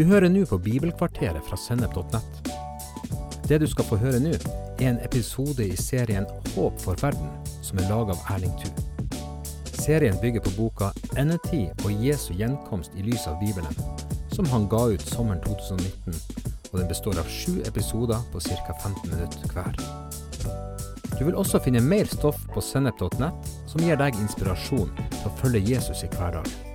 Du hører nå på Bibelkvarteret fra Sennep.nett. Det du skal få høre nå, er en episode i serien Håp for verden, som er laga av Erling Thu. Serien bygger på boka 'Endetid og Jesu gjenkomst i lys av Bibelen', som han ga ut sommeren 2019, og den består av sju episoder på ca. 15 minutter hver. Du vil også finne mer stoff på sennep.nett som gir deg inspirasjon til å følge Jesus i hverdagen.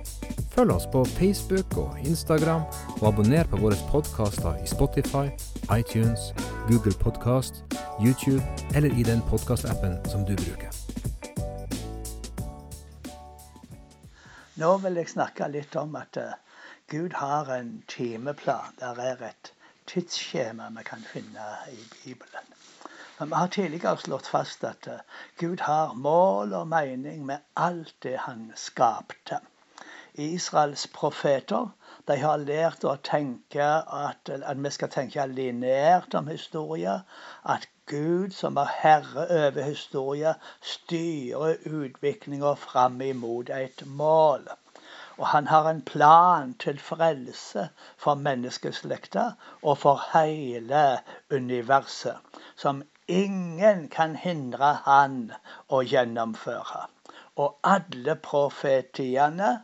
Følg oss på Facebook og Instagram, og abonner på våre podkaster i Spotify, iTunes, Google Podkast, YouTube eller i den podkastappen som du bruker. Nå vil jeg snakke litt om at uh, Gud har en timeplan. Der er et tidsskjema vi kan finne i Bibelen. Men vi har tidligere slått fast at uh, Gud har mål og mening med alt det han skapte. Israels profeter de har lært å tenke at, at vi skal tenke lineært om historie. At Gud, som er herre over historie, styrer utviklinga fram imot et mål. Og han har en plan til frelse for menneskeslekta og for hele universet, som ingen kan hindre han å gjennomføre. Og alle profetiene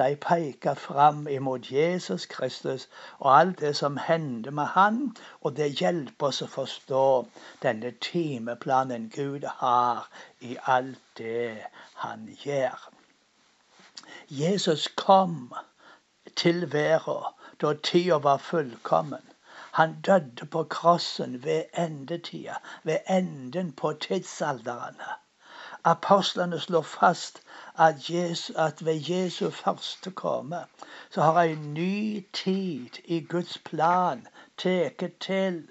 de peker fram imot Jesus Kristus og alt det som hender med han. Og det hjelper oss å forstå denne timeplanen Gud har i alt det han gjør. Jesus kom til verden da tida var fullkommen. Han døde på krossen ved endetida, ved enden på tidsalderen. Apostlene slår fast at, Jesus, at ved Jesu første komme så har en ny tid i Guds plan tatt til.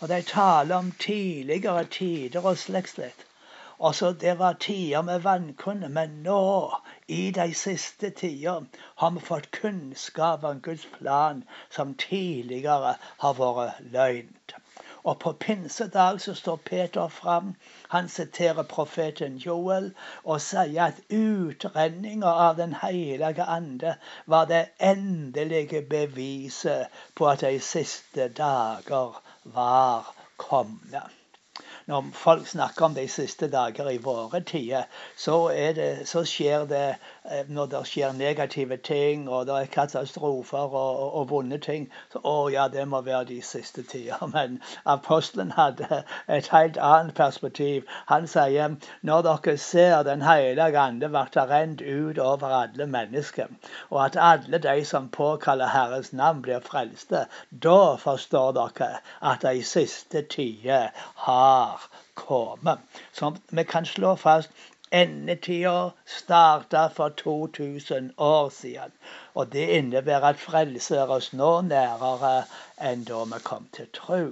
Og de taler om tidligere tider og slikt. slikt. Også det var tider med vannkunne, men nå, i de siste tider, har vi fått kunnskap om Guds plan som tidligere har vært løgn. Og på pinsedag så står Peter fram. Han siterer profeten Joel og sier at utrenninga av Den hellige ande var det endelige beviset på at de siste dager var komne når folk snakker om de siste dager i våre tider, så, det, så skjer det eh, når det skjer negative ting, og det er katastrofer og, og, og vonde ting. Så å ja, det må være de siste tider. Men apostelen hadde et helt annet perspektiv. Han sier når dere ser Den hellige ande bli rent ut over alle mennesker, og at alle de som påkaller Herrens navn, blir frelste, da forstår dere at de siste tider har komme. Så vi kan slå fast endetida starta for 2000 år siden. Og det innebærer at frelse er oss nå nærere enn da vi kom til tro.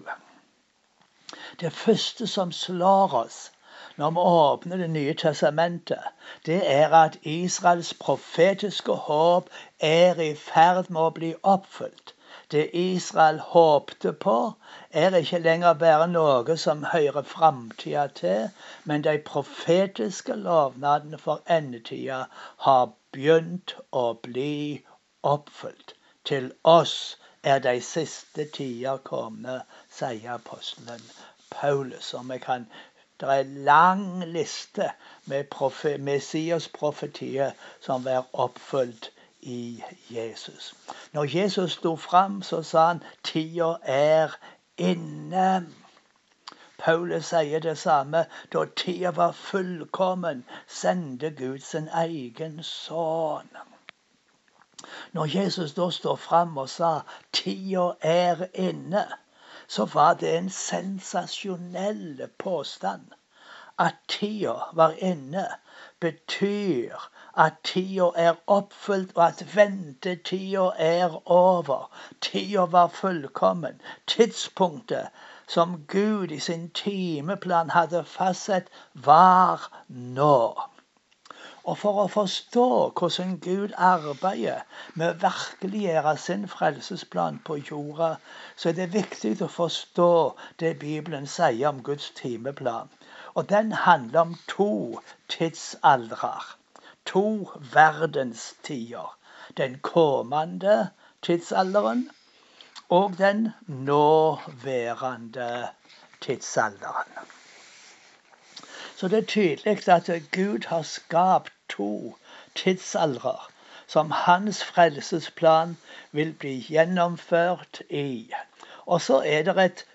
Det første som slår oss når vi åpner Det nye testamentet, det er at Israels profetiske håp er i ferd med å bli oppfylt. Det Israel håpte på, er ikke lenger bare noe som hører framtida til, men de profetiske lovnadene for endetida har begynt å bli oppfylt. Til oss er de siste tider kommet, sier apostelen Paulus. Og vi kan det er en lang liste med Messias-profetier som er oppfylt i Jesus. Når Jesus sto fram, så sa han tida er inne. Paulus sier det samme. Da tida var fullkommen, sendte Gud sin egen sønn. Når Jesus da står fram og sa 'tida er inne', så var det en sensasjonell påstand. At tida var inne, betyr at tida er oppfylt, og at ventetida er over. Tida var fullkommen. Tidspunktet som Gud i sin timeplan hadde fastsatt, var nå. Og for å forstå hvordan Gud arbeider med å virkeliggjøre sin frelsesplan på jorda, så er det viktig å forstå det Bibelen sier om Guds timeplan. Og den handler om to tidsaldrer to verdenstider. Den kommende tidsalderen og den nåværende tidsalderen. Så det er tydelig at Gud har skapt to tidsaldre som hans frelsesplan vil bli gjennomført i. Og så er det et,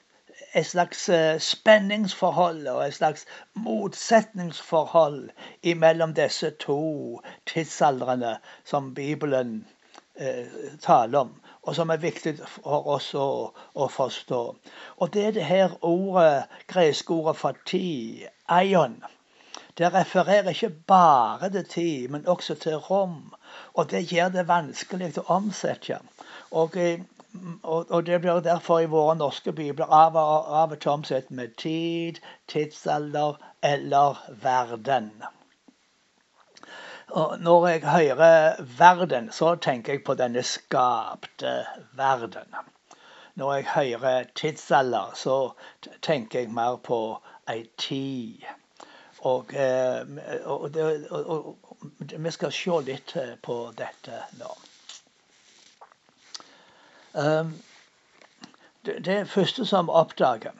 et slags eh, spenningsforhold og et slags motsetningsforhold mellom disse to tidsaldrene som Bibelen eh, taler om og som er viktig for oss å, å forstå. Og det er det her ordet, greske ordet for tid, eion. Det refererer ikke bare til tid, men også til rom. Og det gjør det vanskelig å omsette. Og, eh, og, og, det blir derfor i våre norske bibler av, av og til omsett med tid, tidsalder eller verden. Og når jeg hører verden, så tenker jeg på denne skapte verden. Når jeg hører tidsalder, så tenker jeg mer på ei tid. Og, eh, og, og, vi skal se litt på dette nå. Um, det, første som oppdager,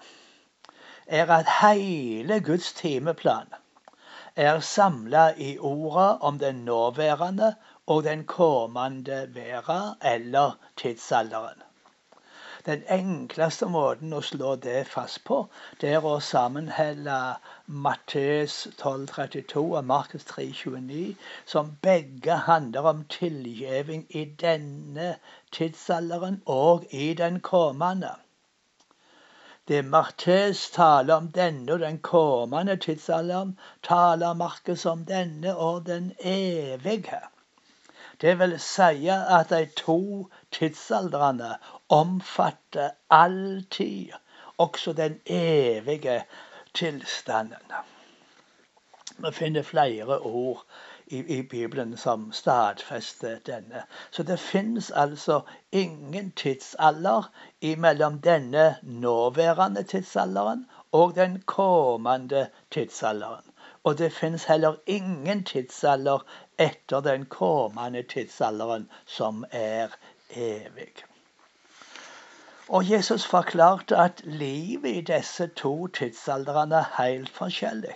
er at hele Guds timeplan er samla i orda om den nåværende og den kommende verden eller tidsalderen. Den enkleste måten å slå det fast på, det er å sammenhelle Matteus 12,32 og Markus 3,29, som begge handler om tilgivning i denne tidsalderen og i den kommende. Det Martes taler om denne og den kommende tidsalderen, taler Markus om denne og den evige. Det vil si at de to tidsaldrene omfatter all tid, også den evige tilstanden. Vi finner flere ord i, i Bibelen som stadfester denne. Så det finnes altså ingen tidsalder mellom denne nåværende tidsalderen og den kommende tidsalderen. Og det finnes heller ingen tidsalder etter den kommende tidsalderen som er evig. Og Jesus forklarte at livet i disse to tidsaldrene er helt forskjellig.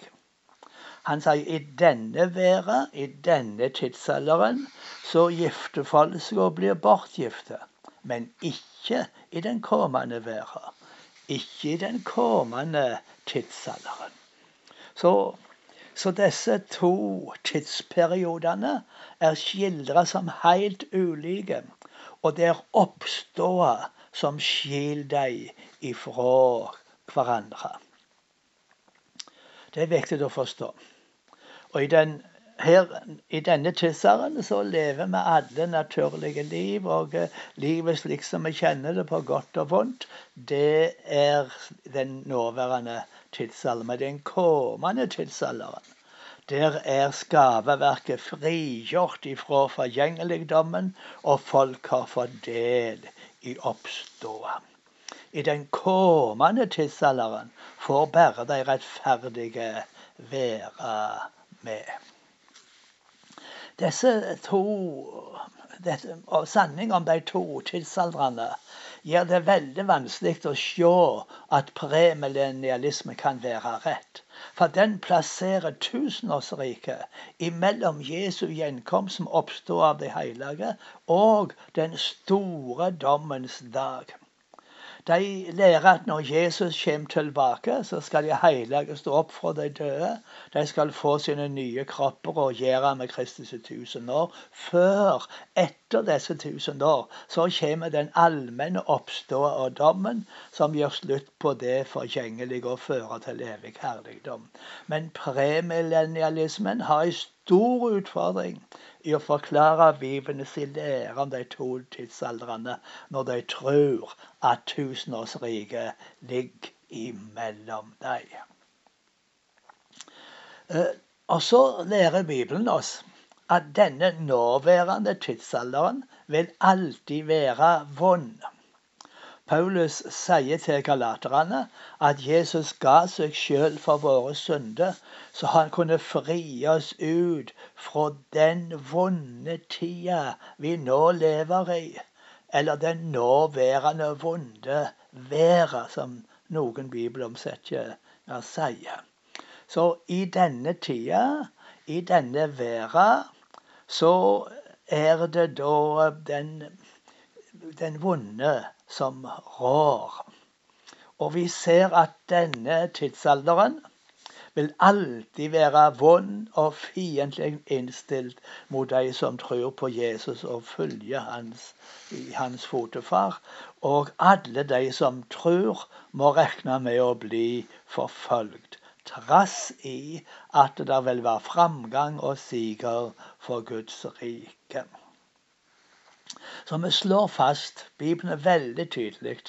Han sier i denne været, i denne tidsalderen, så gifter folk seg og blir bortgifte. Men ikke i den kommende været. Ikke i den kommende tidsalderen. Så, så disse to tidsperiodene er skildra som helt ulike. Og det er oppståa som skiller dem ifra hverandre. Det er viktig å forstå. Og i, den, her, i denne tidsalderen så lever vi alle naturlige liv. Og uh, livet slik som vi kjenner det på godt og vondt, det er den nåværende Men den kommende tidsalderen, der er skaperverket frigjort ifra forgjengeligdommen, og folk har fått del i oppståa. I den kommende tidsalderen får bare de rettferdige være med. Disse to dette, og Sanning om de to tidsaldrene gjør det veldig vanskelig å se at premillennialisme kan være rett. For den plasserer tusenårsriket imellom Jesu gjenkomst, som oppstod av de hellige, og den store dommens dag. De lærer at når Jesus kommer tilbake, så skal de hellige stå opp fra de døde. De skal få sine nye kropper og gjøre med Kristus i tusen år. Før, etter disse tusen år, så kommer den allmenne oppståa og dommen, som gjør slutt på det forgjengelige og fører til evig herligdom. Men premillennialismen har en stor utfordring i å forklare Bibelens lære om de to tidsaldrene når de tror at tusenårsriket ligger imellom dem. Eh, og så lærer Bibelen oss at denne nåværende tidsalderen vil alltid være vond. Paulus sier til galaterne at Jesus ga seg sjøl for våre synder, så han kunne fri oss ut fra den vonde tida vi nå lever i. eller den nåværende vonde været, som noen bibelomsetninger sier. Så i denne tida, i denne verden, så er det da den, den vonde som rår. Og vi ser at denne tidsalderen vil alltid være vond og fiendtlig innstilt mot de som tror på Jesus og følger hans, hans fotefar. Og alle de som tror, må regne med å bli forfølgt. Trass i at det vil være framgang og siger for Guds rike. Så vi slår fast, Bibelen er veldig tydelig,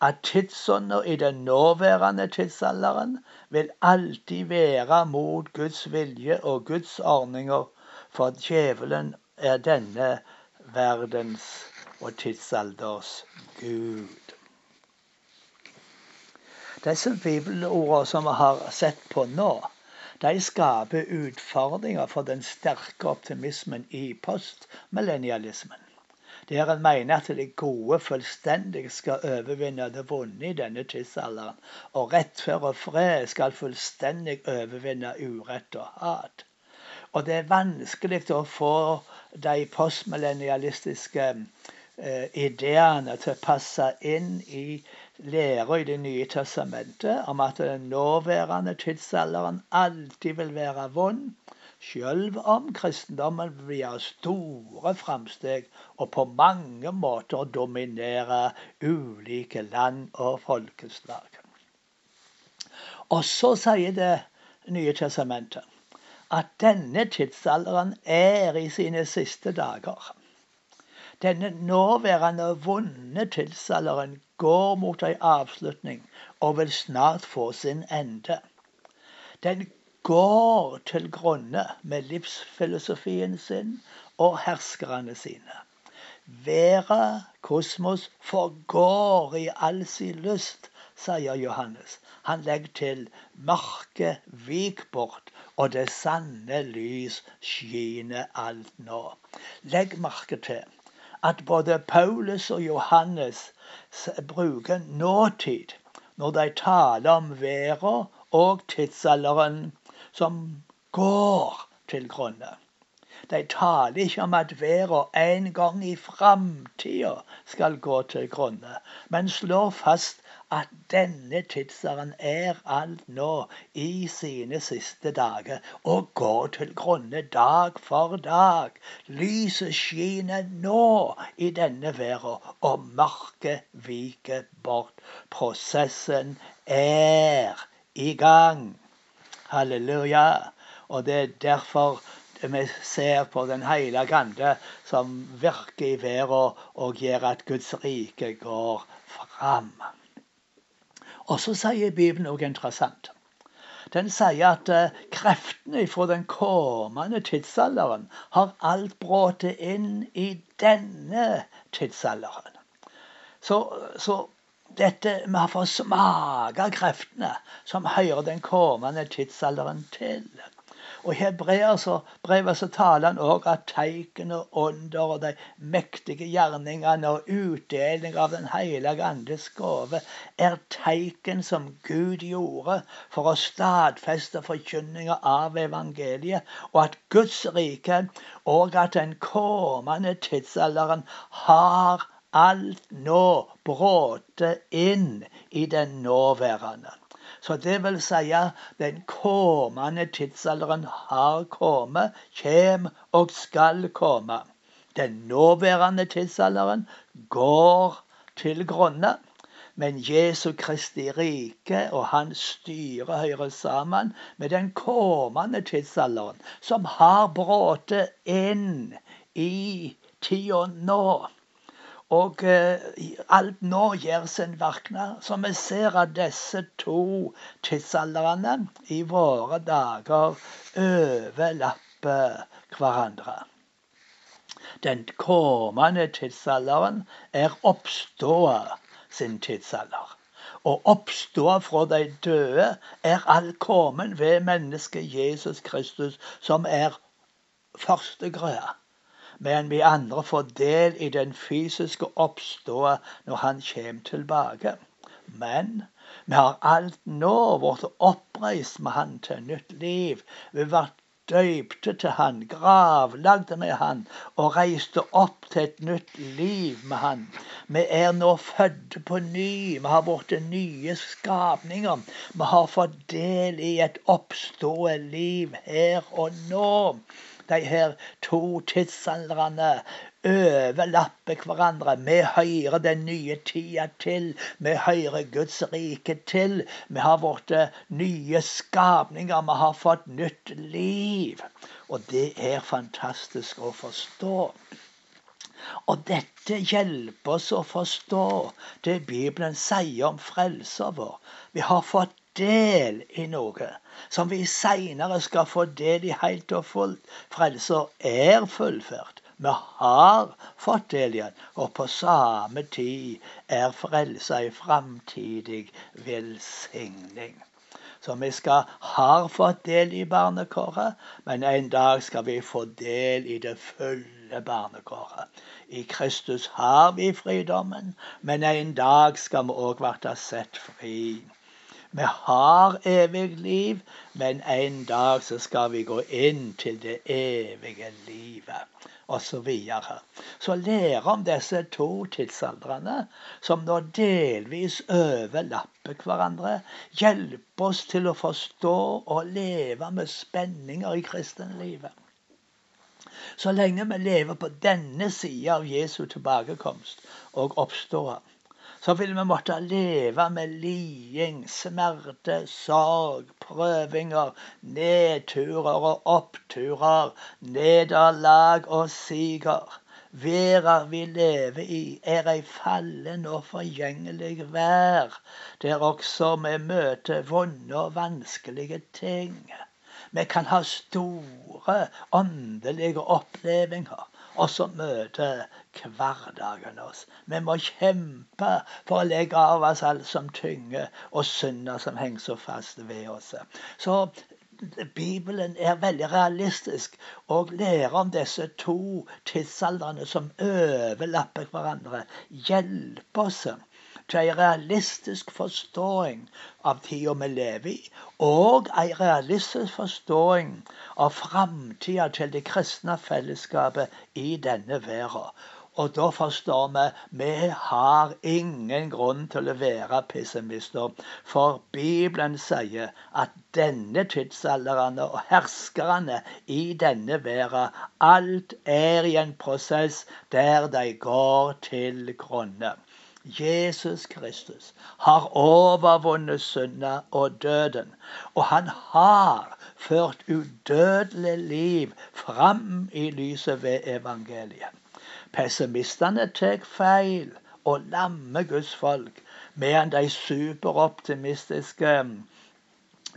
at tidsånder i den nåværende tidsalderen vil alltid være mot Guds vilje og Guds ordninger, for djevelen er denne verdens og tidsalders Gud. Disse bibelordene som vi har sett på nå, de skaper utfordringer for den sterke optimismen i postmillennialismen der en mener at det gode fullstendig skal overvinne det vonde i denne tidsalderen, og rettferd og fred skal fullstendig overvinne urett og hat. Og det er vanskelig å få de postmillennialistiske eh, ideene til å passe inn i læra i Det nye testamentet om at den nåværende tidsalderen alltid vil være vond, selv om kristendommen gjøre store framsteg og på mange måter dominere ulike land og folkeslag. Og så sier Det nye testamentet at denne tidsalderen er i sine siste dager. Denne nåværende vonde tidsalderen går mot en avslutning og vil snart få sin ende. Den går til grunne med livsfilosofien sin og herskerne sine. Været, kosmos, forgår i all sin lyst, sier Johannes. Han legger til mørket vik bort, og det sanne lys skiner alt nå. Legg merke til at både Paulus og Johannes bruker nåtid når de taler om været og tidsalderen som går til grunne. De taler ikke om at verden en gang i framtida skal gå til grunne, men slår fast at denne tidsalderen er alt nå i sine siste dager og går til grunne dag for dag. Lyset skinner nå i denne verden, og mørket viker bort. Prosessen er i gang. Halleluja. Og det er derfor vi ser på Den hellige ande som virker i verden og gjør at Guds rike går fram. Og så sier Bibelen noe interessant. Den sier at uh, kreftene fra den kommende tidsalderen har alt brått inn i denne tidsalderen. Så, så dette med å få smake kreftene som hører den kommende tidsalderen til. Og I hebreerbrevet så taler han òg at teiken og under og de mektige gjerningene og utdeling av Den hellige andes gave er teiken som Gud gjorde for å stadfeste forkynninga av evangeliet, og at Guds rike og at den kommende tidsalderen har alt nå bråte inn i den nåværende. Så det vil si den kommende tidsalderen har kommet, kjem og skal komme. Den nåværende tidsalderen går til grunne. Men Jesu Kristi rike og hans styre hører sammen med den kommende tidsalderen, som har bråte inn i tida nå. Og eh, alt nå gjør sin virkning. Så vi ser at disse to tidsalderne i våre dager overlapper hverandre. Den kommende tidsalderen er oppståa sin tidsalder. Og oppstå fra de døde er all kommen ved mennesket Jesus Kristus, som er førstegrøa. Men vi andre får del i den fysiske oppståa når han kommer tilbake. Men vi har alt nå blitt oppreist med han til nytt liv. Vi ble døypte til han, gravlagde med han og reiste opp til et nytt liv med han. Vi er nå født på ny. Vi har blitt nye skapninger. Vi har fått del i et oppstående liv her og nå. De her to tidsaldrene overlapper hverandre. Vi hører den nye tida til. Vi hører Guds rike til. Vi har blitt nye skapninger. Vi har fått nytt liv. Og det er fantastisk å forstå. Og dette hjelper oss å forstå det Bibelen sier om frelsa vår. Vi har fått del i noe som vi seinere skal få del i helt og fullt. Frelser er fullført. Vi har fått del igjen, og på samme tid er frelsa ei framtidig velsigning. Så vi skal har fått del i barnekåret, men en dag skal vi få del i det fulle barnekåret. I Kristus har vi fridommen, men en dag skal vi òg bli sett fri. Vi har evig liv, men en dag så skal vi gå inn til det evige livet Og Så, videre. så lære om disse to tidsaldrene, som nå delvis overlapper hverandre, hjelper oss til å forstå og leve med spenninger i kristenlivet. Så lenge vi lever på denne sida av Jesu tilbakekomst og oppstår, så vil vi måtte leve med liding, smerte, sorg, prøvinger, nedturer og oppturer, nederlag og siger. Verda vi lever i, er ei fallen og forgjengelig vær, der også vi møter vonde og vanskelige ting. Vi kan ha store åndelige opplevelser og så møter hverdagen oss. Vi må kjempe for å legge av oss alt som tynger, og synder som henger så fast ved oss. Så Bibelen er veldig realistisk og lærer om disse to tidsaldrene som overlapper hverandre. Hjelper oss til ei realistisk forståing av tida vi lever i, og ei realistisk forståing av framtida til det kristne fellesskapet i denne verden. Og da forstår vi vi har ingen grunn til å være pessimister. For Bibelen sier at denne tidsalderen og herskerne i denne verden, alt er i en prosess der de går til grunne. Jesus Kristus har overvunnet synda og døden. Og han har ført udødelig liv fram i lyset ved evangeliet. Pessimistene tar feil og lammer Guds folk, medan de superoptimistiske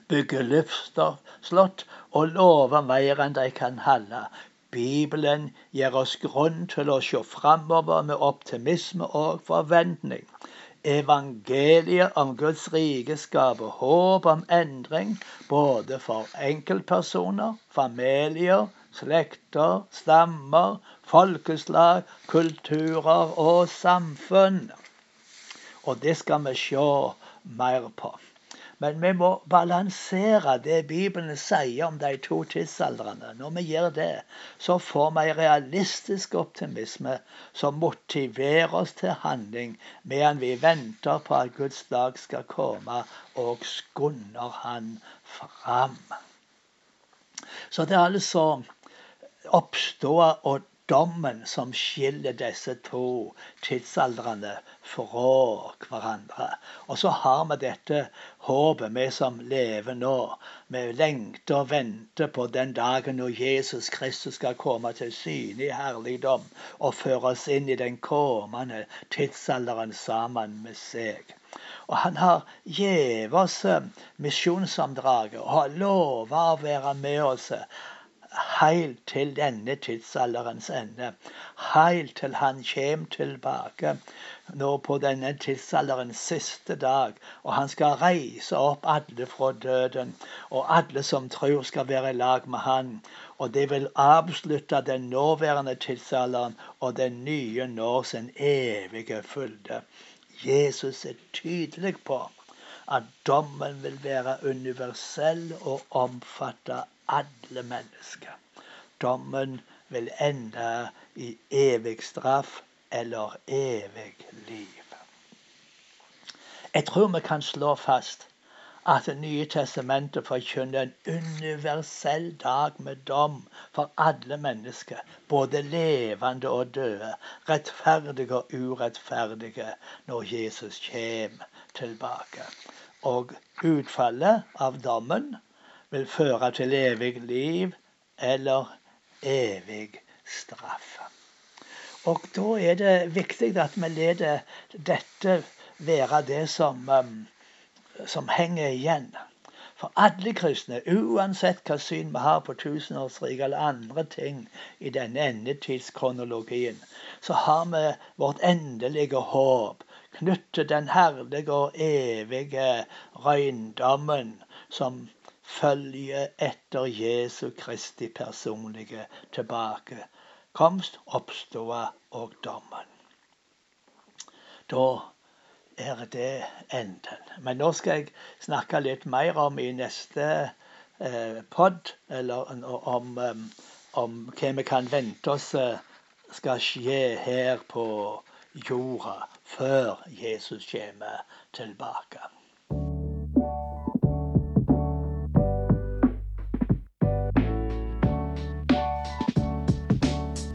bygger luftslott og lover mer enn de kan holde. Bibelen gir oss grunn til å se framover med optimisme og forventning. Evangeliet om Guds rike skaper håp om endring både for enkeltpersoner, familier, slekter, stammer, folkeslag, kulturer og samfunn. Og det skal vi se mer på. Men vi må balansere det Bibelen sier om de to tidsaldrene. Når vi gjør det, så får vi en realistisk optimisme som motiverer oss til handling, medan vi venter på at Guds dag skal komme og skunder Han fram. Så det er altså oppståa og dommen som skiller disse to tidsaldrene fra hverandre. Og så har vi dette håpet, vi som lever nå. Vi lengter og venter på den dagen når Jesus Kristus skal komme til syne i herligdom og føre oss inn i den kommende tidsalderen sammen med seg. Og han har gitt oss misjonsoppdraget og har lova å være med oss helt til denne tidsalderens ende. Helt til han kommer tilbake nå på denne tidsalderens siste dag. Og han skal reise opp alle fra døden, og alle som tror skal være i lag med han. Og det vil avslutte den nåværende tidsalderen og den nye når sin evige fylde. Jesus er tydelig på at dommen vil være universell og omfatte alle mennesker. Dommen vil ende i evig straff eller evig liv. Jeg tror vi kan slå fast at Det nye testamentet forkynner en universell dag med dom for alle mennesker, både levende og døde, rettferdige og urettferdige, når Jesus kommer tilbake. Og utfallet av dommen vil føre til evig liv eller evig straff. Og da er det viktig at vi lar dette være det som, um, som henger igjen. For alle kristne, uansett hva syn vi har på tusenårsriket eller andre ting i denne endetidskronologien, så har vi vårt endelige håp knyttet den herlige og evige røyndommen som følger etter Jesu Kristi personlige tilbakekomst, oppståa og dommen. Da er det enden. Men nå skal jeg snakke litt mer om i neste eh, pod, eller om, um, om hva vi kan vente oss eh, skal skje her på jorda før Jesus kommer tilbake.